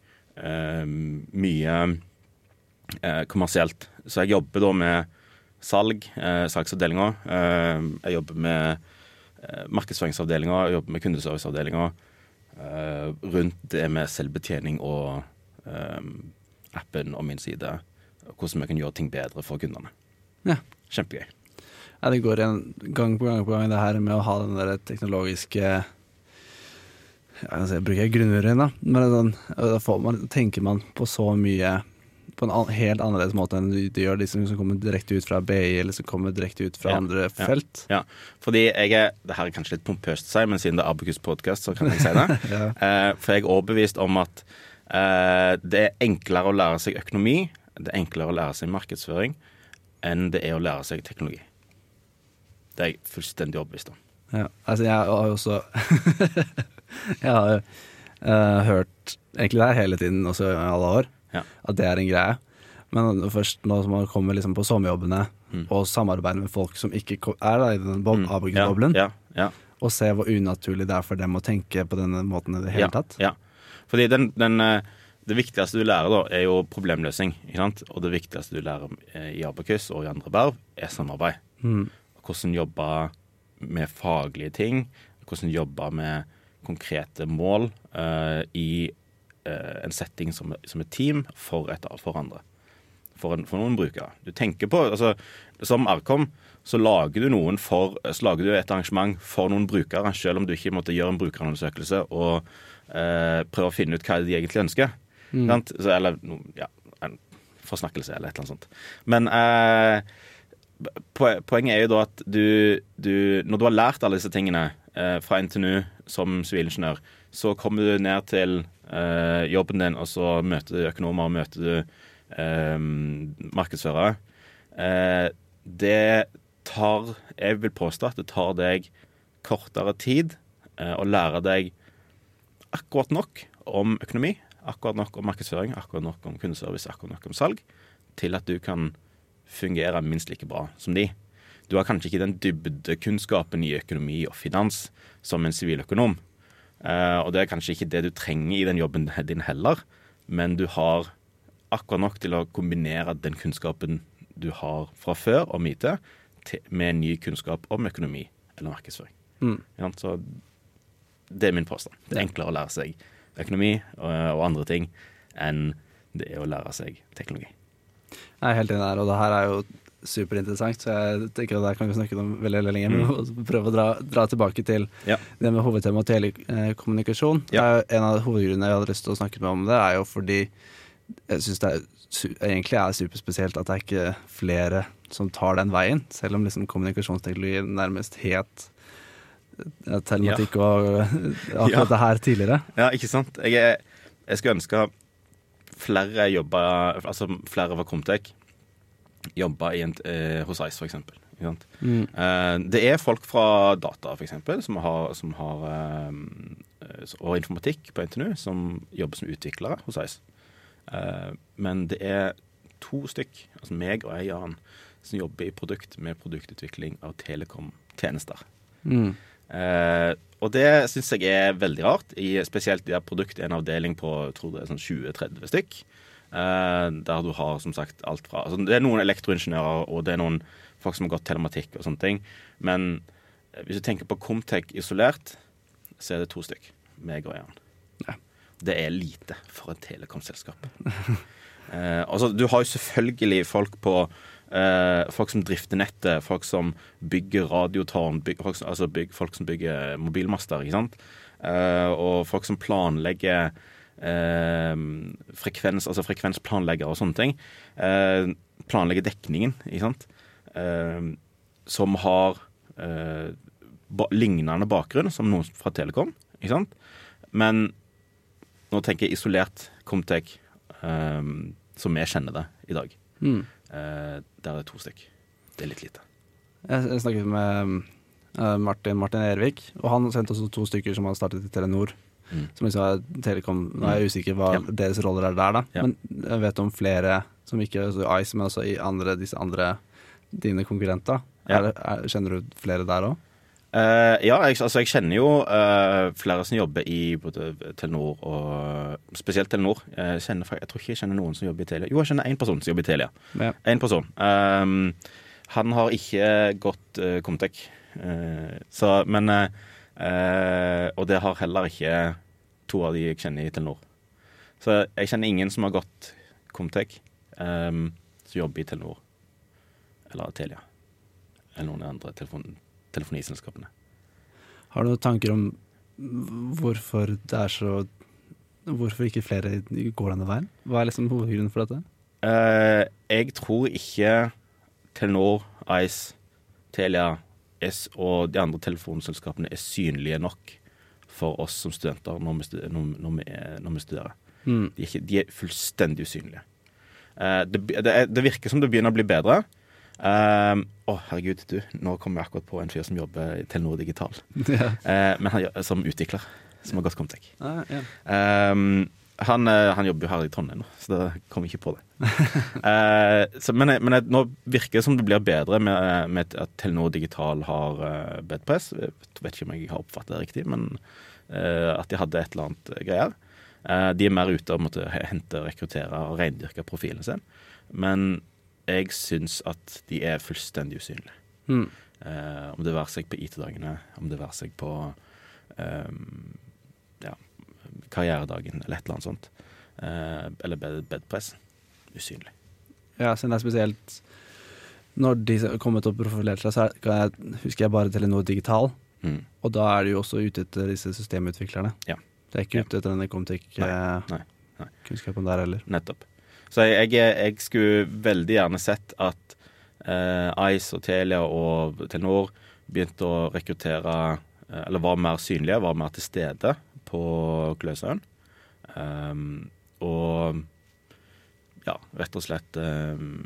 mye kommersielt. Så jeg jobber da med salg, salgsavdelinga. Jeg jobber med markedsføringsavdelinga, jeg jobber med kundeserviceavdelinga. Rundt det med selvbetjening og appen og min side. Hvordan vi kan gjøre ting bedre for kundene. Ja. Kjempegøy. Ja, det går igjen gang på gang på gang, det her med å ha den der teknologiske jeg si, Bruker jeg grunnmuren, da? Men sånn, da får man, tenker man på så mye på en helt annerledes måte enn de, de gjør de som, som kommer direkte ut fra BI, eller som kommer direkte ut fra Ja, andre ja. felt. Ja, fordi jeg er Det her er kanskje litt pompøst å si, men siden det er Abakus podkast, så kan jeg si det. Ja. Eh, for jeg er overbevist om at eh, det er enklere å lære seg økonomi, det er enklere å lære seg markedsføring, enn det er å lære seg teknologi. Det er jeg fullstendig overbevist om. Ja, altså jeg har jo også Jeg har jo uh, hørt egentlig det hele tiden, også i alle år, Ja. at det er en greie. Men først nå som man kommer liksom på sommerjobbene Mm. og samarbeider med folk som ikke er da i den bob- Mm. Abakus-boblen, Ja, ja, og ser hvor unaturlig det er for dem å tenke på denne måten i det hele tatt. Ja. Fordi den, den, eh, det viktigste du lærer, da, er jo problemløsning. Ikke sant? Og det viktigste du lærer eh, i Abakus og i andre verv, er samarbeid. Mm. Hvordan jobbe med faglige ting. Hvordan jobbe med konkrete mål uh, i uh, en setting som, som et team for, et, for andre. For, en, for noen brukere. Du tenker på, altså Som Arkom så lager du noen for, så lager du et arrangement for noen brukere, selv om du ikke måtte gjøre en brukerundersøkelse og eh, prøve å finne ut hva de egentlig ønsker. Sant? Så, eller ja, en forsnakkelse eller et eller annet sånt. Men eh, poenget er jo da at du, du Når du har lært alle disse tingene eh, fra NTNU som sivilingeniør, så kommer du ned til eh, jobben din, og så møter du økonomer, og møter du eh, markedsførere. Eh, det tar Jeg vil påstå at det tar deg kortere tid eh, å lære deg akkurat nok om økonomi, akkurat nok om markedsføring, akkurat nok om kundeservice, akkurat nok om salg, til at du kan fungere minst like bra som de. Du har kanskje ikke den dybdekunnskapen i økonomi og finans som en siviløkonom. Eh, og det er kanskje ikke det du trenger i den jobben din heller, men du har akkurat nok til å kombinere den kunnskapen du har fra før om IT, med ny kunnskap om økonomi eller markedsføring. Mm. Så det er min påstand. Det er enklere å lære seg økonomi og, og andre ting enn det er å lære seg teknologi. Jeg er helt enig der, og det her er jo superinteressant, så jeg tenker at det kan vi snakke om veldig, veldig lenge. Men vi prøve å dra, dra tilbake til Ja. det med hovedtemaet telekommunikasjon. Ja. Er En av hovedgrunnene jeg hadde lyst til å snakke med om det, er jo fordi jeg syns det er, egentlig er superspesielt at det er ikke flere som tar den veien, selv om liksom kommunikasjonsteknologi nærmest het eh, ja. og eh, akkurat Ja. det her tidligere. Ja, ikke sant? Jeg, er, jeg skulle ønske flere jobba Altså flere fra Comtec jobba eh, hos Ice, for eksempel. Mm. Eh, det er folk fra data, for eksempel, som har, som har eh, og informatikk på NTNU, som jobber som utviklere hos Ice. Eh, men det er to stykk, altså meg og ei annen, som jobber i produkt med produktutvikling av telekom-tjenester. Mm. Eh, og det syns jeg er veldig rart. I, spesielt i produkt en avdeling på tror det er sånn 20-30 stykk. Eh, der du har som sagt alt fra altså Det er noen elektroingeniører og det er noen folk som har gått telematikk og sånne ting. Men eh, hvis du tenker på Comtec isolert, så er det to stykk. Meg og Jan. Ja. Det er lite for et telekomselskap. eh, altså, du har jo selvfølgelig folk på eh, Folk som drifter nettet, folk som bygger radiotårn, byg, folk, som- altså byg, folk som bygger mobilmaster, ikke sant? Eh, og folk som planlegger eh, frekvens, altså frekvensplanleggere og sånne ting. Eh, planlegger dekningen, ikke sant? Eh, som har eh, ba lignende bakgrunn som noen fra Telekom, ikke sant? Men nå tenker jeg isolert Comtec, som vi kjenner det i dag. Mm. Eh, der er to stykk. Det er litt lite. Jeg, snakket med eh, Martin, Martin Ervik, og han sendte også to stykker som han startet i Telenor. Mm. som liksom Telekom. Nå er jeg usikker hva Ja. deres roller er der, da. Ja. Men jeg vet om flere som ikke er i Ice, men også i andre, disse andre dine konkurrenter. Ja. Er, er, kjenner du flere der òg? Eh, ja, jeg, altså jeg kjenner jo uh, flere som jobber i både Telenor og Spesielt Telenor. Jeg, kjenner, jeg tror ikke jeg kjenner noen som jobber i Telia. Jo, jeg kjenner én person som jobber i Telia. Ja. En person. Um, han har ikke gått uh, Comtec. Uh, så, men eh, eh, Og det har heller ikke to av de jeg kjenner i Telenor. Så jeg kjenner ingen som har gått Comtec, um, som jobber i Telenor. Eller Telia. Eller noen andre telefon telefoniselskapene. Har du noen tanker om hvorfor det er så Hvorfor ikke flere går denne veien? Hva er liksom hovedgrunnen for dette? Eh, jeg tror ikke Telenor, Ice, Telia S og de andre telefonselskapene er synlige nok for oss som studenter når vi, stu- når, når vi, når vi studerer. Mm. De er, ikke, de er fullstendig usynlige. Eh, det, det, det virker som det begynner å bli bedre. Eh, Å, herregud, du. Nå kom jeg akkurat på en fyr som jobber i Telenor Digital. ja. Eh, men han, som utvikler. Som har gått Comtec. Ah, ja. Um, han, eh, han jobber jo her i Trondheim nå, så det kom ikke på det. uh, så, men men nå virker det som det blir bedre med, med at Telenor Digital har uh, bedpress. Jeg vet ikke om jeg har oppfattet det riktig, men uh, at de hadde et eller annet greier. De er mer ute og måtte hente, rekruttere og reindyrke profilen sin. Men jeg syns at de er fullstendig usynlige. Mm. Eh, om det være seg på IT-dagene, om det være seg på ehm, ja, karrieredagen eller et eller annet sånt. Eh, eller bed bedpress. Usynlig. Ja, siden det er spesielt Når de har kommet opp profilere seg, så er- jeg, husker jeg bare Telenor Digital. Mm. Og da er de jo også ute etter disse systemutviklerne. Ja. Det er ikke ute etter denne Comtec-kunnskapen nei, nei. der heller. Nettopp. Så jeg, jeg, skulle veldig gjerne sett at eh, Ice og Telia og Telenor begynte å rekruttere eh, Eller var mer synlige, var mer til stede på Gløshaugen. Um, og ja, rett og slett um,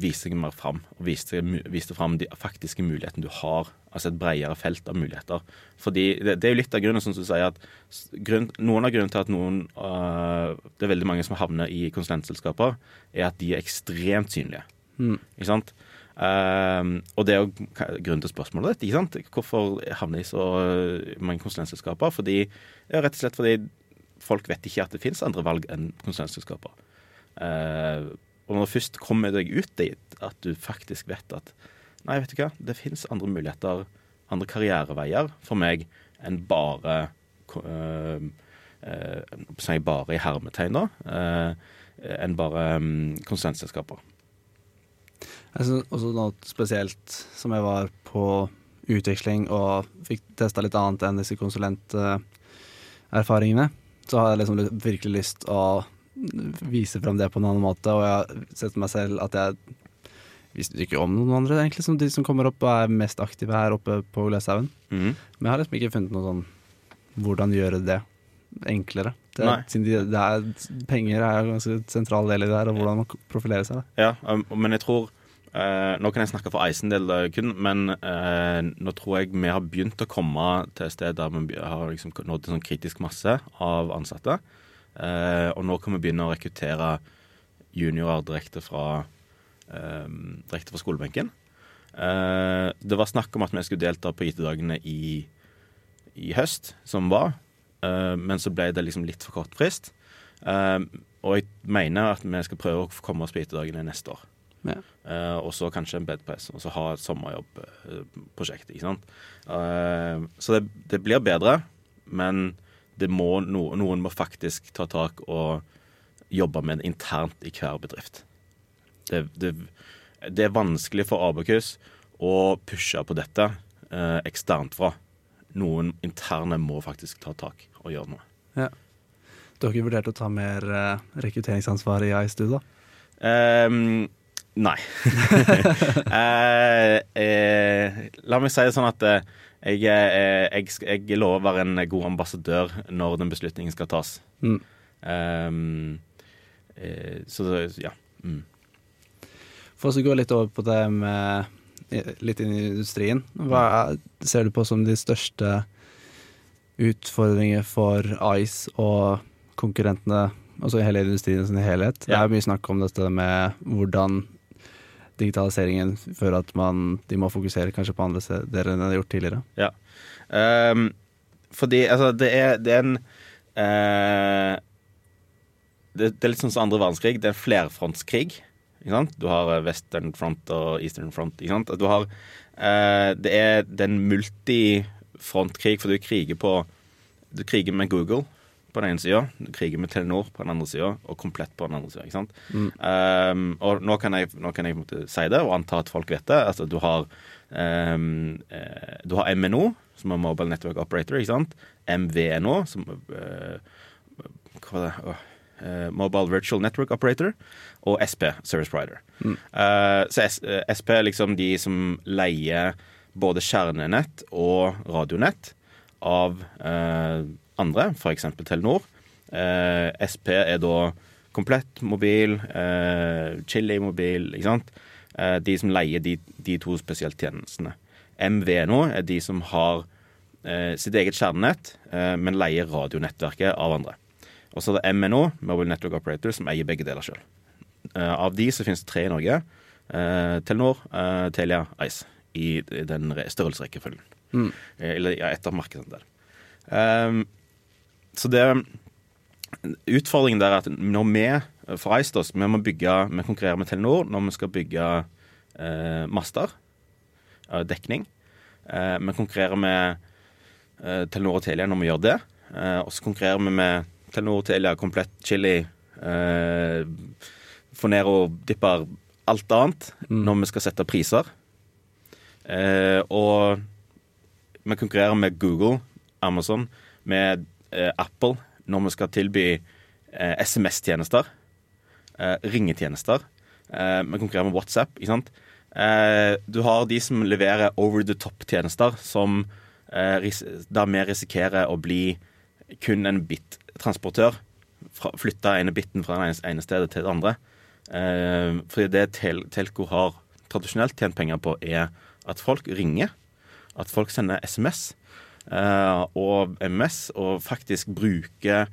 vise seg mer fram. Og viste, vise fram de faktiske mulighetene du har. Altså et bredere felt av muligheter. Fordi det, det er jo litt av grunnen, som du sier, at grunn, noen av grunnen til at noen uh, Det er veldig mange som havner i konsulentselskaper, er at de er ekstremt synlige. Mm. Ikke sant? Uh, og det er jo grunnen til spørsmålet ditt. ikke sant? Hvorfor havner de så mange konsulentselskaper? Fordi, ja, rett og slett fordi folk vet ikke at det finnes andre valg enn konsulentselskaper. Eh, og når du først kommer deg ut dit at du faktisk vet at Nei, vet du hva, det finnes andre muligheter, andre karriereveier for meg enn bare øh, eh, sier jeg bare i hermetegn, da. Øh, enn bare øh, konsulentselskaper. Jeg synes også noe spesielt som jeg var på utveksling og fikk testa litt annet enn disse konsulenterfaringene. Så har jeg liksom virkelig lyst å vise frem det på en annen måte, og jeg har sett meg selv at jeg visste ikke om noen andre, egentlig, som de som kommer opp og er mest aktive her oppe på Gleshaugen. Mm. Men jeg har liksom ikke funnet noe sånn hvordan gjøre det enklere. Det, Nei. siden de, det er, penger er en ganske sentral del i det her, og hvordan man profilerer seg. Da. Ja, um, men jeg tror eh, Nå kan jeg snakke for Eisen del eh, kun, men eh, nå tror jeg vi har begynt å komme til et sted der vi har liksom nådd en sånn kritisk masse av ansatte. Eh, og nå kan vi begynne å rekruttere juniorer direkte fra, eh, direkte fra skolebenken. Eh, det var snakk om at vi skulle delta på IT-dagene i, i høst, som var. Eh, men så ble det liksom litt for kort frist. Eh, og jeg mener at vi skal prøve å komme oss på IT-dagene neste år. Ja. Uh, og så kanskje en bedpress, og så ha et sommerjobbprosjekt. ikke sant? Eh, så det, det blir bedre, men det må noen må faktisk ta tak og jobbe med det internt i hver bedrift. Det, det, det er vanskelig for Abakus å pushe på dette eh, eksternt fra. Noen interne må faktisk ta tak og gjøre noe. Dere vurdert å ta mer uh, rekrutteringsansvar i iStu, da? Um, nei. Eh, eh, la meg si det sånn at eh, jeg, eh, jeg, jeg lover en god ambassadør når den beslutningen skal tas. Mm. Eh, så ja. Mm. For å gå litt over på det med litt inn i industrien. Hva er, ser du på som de største utfordringer for Ice og konkurrentene, altså hele industrien sin helhet. Det er mye snakk om dette med hvordan digitaliseringen fører at man, de må fokusere kanskje på andre steder enn de har gjort tidligere. Ja. Um, fordi altså, det er, det er en uh, det, det er litt sånn som andre verdenskrig. Det er en flerfrontskrig. Du har eh, Western Front og Eastern Front. Har, uh, det er det er en multifrontkrig, for du kriger på Du kriger med Google på den ene sida, kriger med Telenor på den andre sida, og Komplett på den andre sida. Ikke sant? Ehm, og nå kan jeg, nå kan jeg måte si det, og anta at folk vet det. Altså, du har um, Du har MNO, som er Mobile Network Operator, ikke sant? MVNO, som uh, Hva var det? Eh, Mobile Virtual Network Operator, og SP, Service Provider. Uh, så S, uh, SP er liksom de som leier både kjernenett og radionett av andre, f.eks. Telenor. Eh, SP er da komplett mobil, eh, Chili mobil, ikke sant. Eh, de som leier de, de to spesielt tjenestene. MVNO er de som har eh, sitt eget kjernenett, eh, men leier radionettverket av andre. Og så er det MNO, Mobile Network Operator, som eier begge deler sjøl. av de så finnes det tre i Norge. Eh, Telenor, eh, Telia, Ice. I, den re- størrelsesrekkefølgen. Mm. Eh, Eller ja, etter der. Um, så det Utfordringen der er at når vi for Eistos, vi må bygge, vi konkurrerer med Telenor når vi skal bygge eh, master, eh, dekning. Eh, vi konkurrerer med eh, Telenor og Telia når vi gjør det. Eh, og så konkurrerer vi med Telenor, Telia, Komplett, Chili, eh, Fonero, Dipper, alt annet når vi skal sette priser. Eh, og vi konkurrerer med Google, Amazon, med Apple når vi skal tilby eh, SMS-tjenester, eh, ringetjenester. Eh, vi konkurrerer med WhatsApp, ikke sant. Eh, du har de som leverer over the top-tjenester, som eh, der vi risikerer å bli kun en bit-transportør. Flytte ene biten fra det ene, stedet til det andre. Eh, fordi det tel Telco har tradisjonelt tjent penger på, er at folk ringer. At folk sender SMS eh, og MS, og faktisk bruke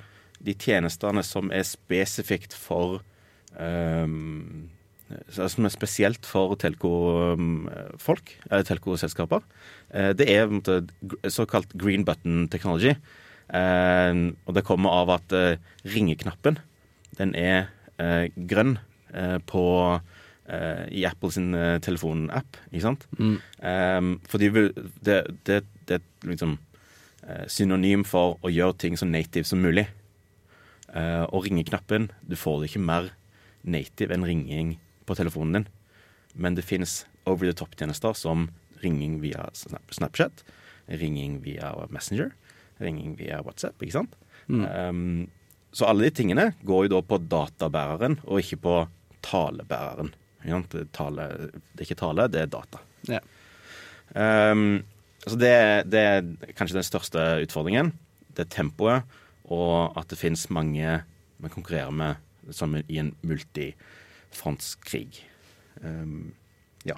de tjenestene som er spesifikt for ehm, Som er spesielt for telco-folk, eller telco-selskaper. Eh, det er måte, såkalt green button technology. Eh, og det kommer av at eh, ringeknappen, den er eh, grønn eh, på eh, i Apples eh, telefonapp, ikke sant? Um, fordi vi- det, det, det er liksom eh, synonym for å gjøre ting så native som mulig. Uh, og ringeknappen, du får det ikke mer native enn ringing på telefonen din. Men det finnes over the top-tjenester som ringing via Snapchat, ringing via Messenger, ringing via WhatsApp, ikke sant? Um, så alle de tingene går jo da på databæreren, og ikke på talebæreren. Ikke tale, det er ikke tale, det er data. Ja. Um, så det, det er kanskje den største utfordringen. Det er tempoet, og at det finnes mange vi konkurrerer med som i en multifrontskrig. Um, ja.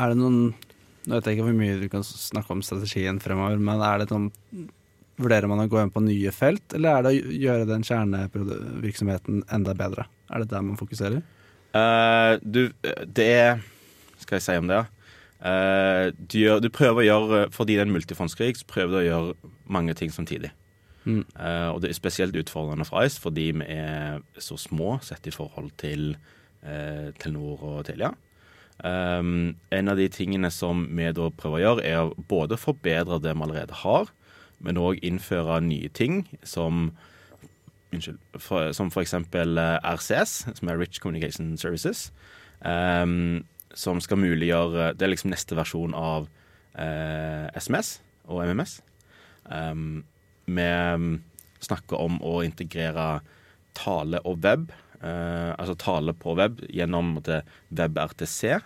Er det noen Nå vet jeg ikke hvor mye du kan snakke om strategien fremover, men er det noen Vurderer man å gå inn på nye felt, eller er det å gjøre den kjernevirksomheten enda bedre? Er det der man fokuserer? Uh, du, det Skal jeg si om det? Uh, du, gjør, du prøver å gjøre Fordi det er en multifondskrig, så prøver du å gjøre mange ting samtidig. Mm. Eh, og det er spesielt utfordrende for Ice fordi vi er så små sett i forhold til eh, Telenor og Telia. Um, en av de tingene som vi da prøver å gjøre, er å både forbedre det vi allerede har, men òg innføre nye ting som Unnskyld. For, som f.eks. eh, RCS, som er Rich Communication Services. Um, som skal muliggjøre Det er liksom neste versjon av eh, SMS og MMS. Um, vi snakker om å integrere tale og web, eh, altså tale på web, gjennom WebRTC.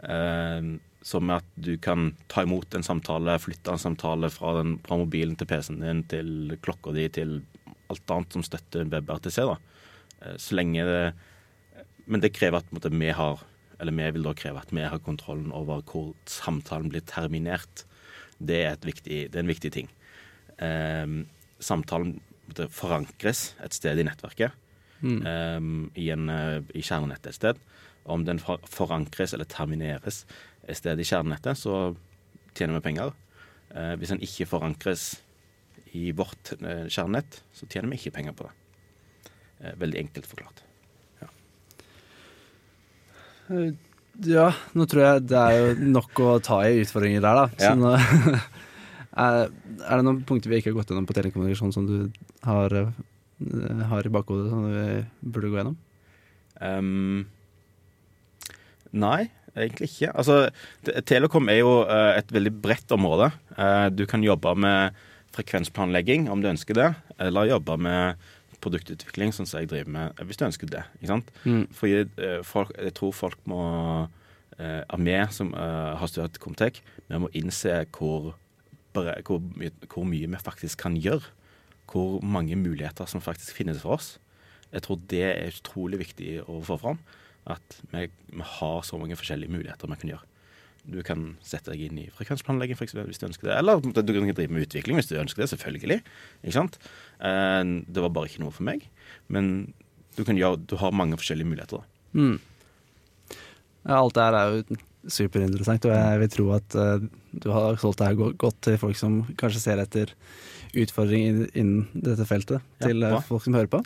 Eh, som er at du kan ta imot en samtale, flytte en samtale fra, den, fra mobilen til PC-en din, til klokka di, til alt annet som støtter WebRTC. da. Eh, så lenge det Men det krever at måte, vi har Eller vi vil da kreve at vi har kontrollen over hvor samtalen blir terminert. Det er, viktig, det er en viktig ting. Eh, samtalen forankres et sted i nettverket. Mm. eh, i, en, eh, i kjernenettet et sted. Om den forankres eller termineres et sted i kjernenettet, så tjener vi penger. Eh, hvis den ikke forankres i vårt eh, kjernenett, så tjener vi ikke penger på det. Veldig enkelt forklart. Eh, Ja, nå tror jeg det er jo nok å ta i utfordringer der, da. Ja. nå, er, det noen punkter vi ikke har gått gjennom på telekommunikasjon som du har, eh, har i bakhodet som vi burde gå gjennom? Um, nei, egentlig ikke. Altså, Telekom er jo eh, et veldig bredt område. Du kan jobbe med frekvensplanlegging om du ønsker det, eller jobbe med produktutvikling, sånn som jeg driver med, hvis du ønsker det. ikke sant? Mm. Fordi eh, folk, jeg tror folk må eh, At vi som eh, har studert Comtec, vi må innse hvor, hvor, hvor mye vi faktisk kan gjøre. Hvor mange muligheter som faktisk finnes for oss. Jeg tror det er utrolig viktig å få fram. At vi, vi har så mange forskjellige muligheter vi kan gjøre. Du kan sette deg inn i frekvensplanlegging for eksempel, hvis du ønsker det. Eller du kan drive med utvikling hvis du ønsker det, selvfølgelig. Ikke sant? Eh, Det var bare ikke noe for meg. Men du, kan gjøre, du har mange forskjellige muligheter. da. Mm. Ja, alt det her er jo superinteressant, og jeg vil tro at eh, du har solgt det her godt til folk som kanskje ser etter utfordringer innen dette feltet, til ja, folk som hører på.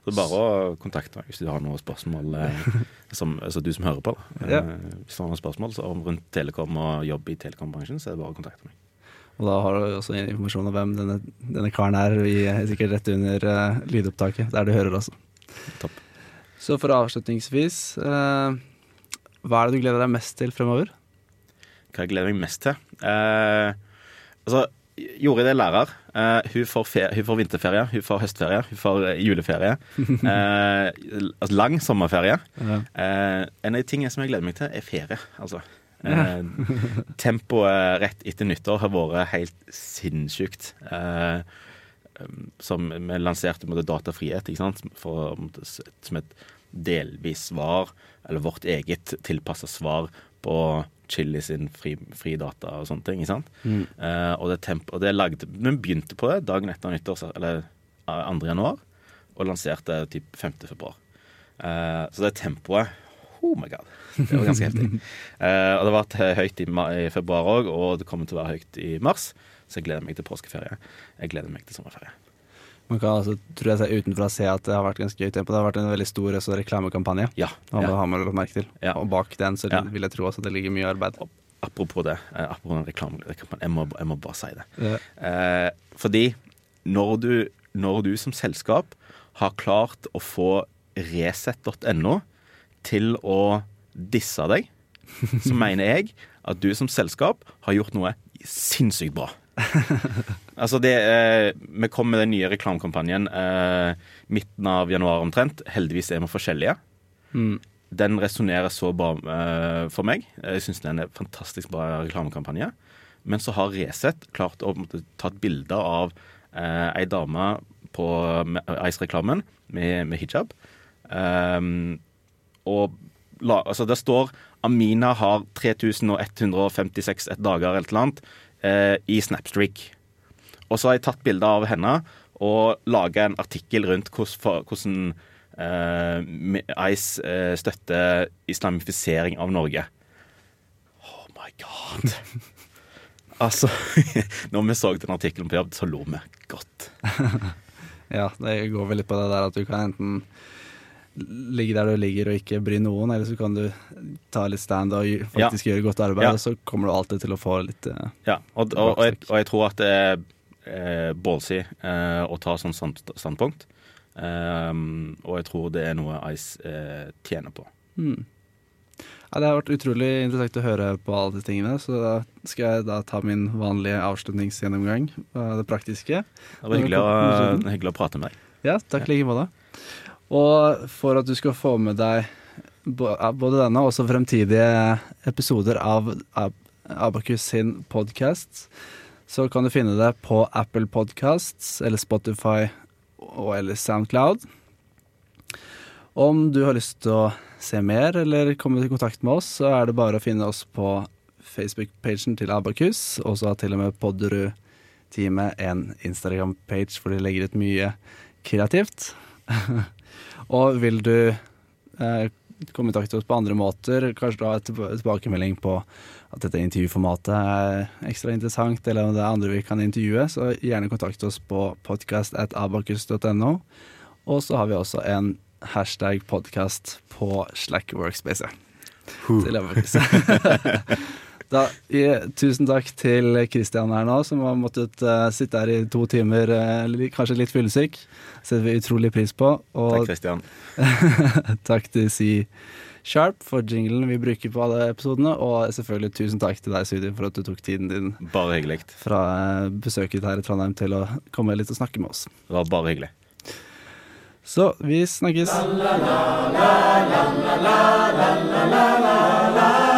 Så bare å kontakte meg hvis du har noen spørsmål, eh, som, altså du som hører på. da. Eh, Hvis du har noen spørsmål så om rundt telekom og jobb i telekombransjen, så er det bare å kontakte meg. Og da har du også informasjon om hvem denne, denne karen er, vi er sikkert rett under uh, lydopptaket, der du hører også. Topp. Så for avslutningsvis, uh, hva er det du gleder deg mest til fremover? Hva jeg gleder meg mest til? Uh, altså, Jorid er lærer. Uh, hun, får hun får vinterferie, hun får høstferie, hun får eh, juleferie. Uh, lang sommerferie. Ja. Eh, en av de tingene som jeg gleder meg til, er ferie. Altså. Eh, tempoet rett etter nyttår har vært helt sinnssykt. Um, som vi lanserte med datafrihet? For, som et delvis svar, eller vårt eget tilpassa svar på Chili sin fri, fridata og sånne ting. ikke sant? Mm. Uh, og det, tempo, og det lagde, Vi begynte på det dagen etter nyttår, eller eh, 2. januar, og lanserte typ 5. februar. Uh, så det tempoet Oh my god. Det var ganske heftig. Uh, og det har vært høyt i, i februar òg, og det kommer til å være høyt i mars. Så jeg gleder meg til påskeferie. Jeg gleder meg til sommerferie. Man kan altså, tror jeg, se utenfra se at det har vært ganske gøy tempo. Det har vært en veldig stor også, reklamekampanje. Ja. Alle ja. har man lagt merke til. Ja. Og bak den så Ja. vil jeg tro også at det ligger mye arbeid. Apropos det, eh, apropos den reklame, reklame jeg, må, jeg må bare si det. Ja. Eh, fordi når du, når du som selskap har klart å få Resett.no til å disse deg, så mener jeg at du som selskap har gjort noe sinnssykt bra. altså det, eh, Vi kom med den nye reklamekampanjen eh, midten av januar omtrent. Heldigvis er vi forskjellige. Mm. Den resonnerer så bra eh, for meg. Jeg syns den er en fantastisk bra reklamekampanje. Men så har Resett klart å måtte, ta et bilde av eh, ei dame på Ice-reklamen med, med hijab. Um, og la, altså det står Amina har 3156 et dager eller noe annet eh, i Snapstreak. Og så har jeg tatt bilde av henne og laga en artikkel rundt hvordan, eh, Ice eh, støtter islamifisering av Norge. Oh my god. altså Når vi så den artikkelen på jobb, så lo vi godt. Ja, det går vel litt på det der at du kan enten ligge der du ligger og ikke bry noen, eller så kan du ta litt stand og faktisk faktisk gjøre godt arbeid, Ja. og så kommer du alltid til å få litt eh, Ja, og, og, og, jeg, og jeg tror at det er eh, ballsy eh, å ta sånn stand, standpunkt. Um, og jeg tror det er noe Ice eh, tjener på. hmm. Ja, Det har vært utrolig interessant å høre på alle de tingene, så da skal jeg da ta min vanlige avslutningsgjennomgang av det praktiske. Det var hyggelig å, hyggelig å prate med deg. Ja, takk i like måte. Og for at du skal få med deg både denne og også fremtidige episoder av Ab- Abakus sin podkast, så kan du finne det på Apple Podcasts eller Spotify og eller Soundcloud. Om du har lyst til å se mer eller komme i kontakt med oss, så er det bare å finne oss på Facebook-pagen til Abakus, og så har til og med Podderud-teamet en Instagram-page hvor de legger ut mye kreativt. og vil du eh, komme i kontakt med oss på andre måter, kanskje du har tilbakemelding på at dette intervjuformatet er ekstra interessant, eller om det er andre vi kan intervjue, så gjerne kontakt oss på podcast.abakus.no. Og så har vi også en hashtag podcast på Slack Workspace. Til Abakus. Da, tusen takk til Kristian her nå, som har måttet uh, sitte her i to timer, uh, kanskje litt fyllesyk. Setter vi utrolig pris på. Og takk, Kristian. takk til Si Sharp for jinglen vi bruker på alle episodene. Og selvfølgelig tusen takk til deg, Sudi, for at du tok tiden din Bare hyggelig fra uh, besøket her i Trondheim til å komme litt og snakke med oss. Det var bare hyggelig. Så vi snakkes. La, la, la, la, la, la, la, la, La, la, la,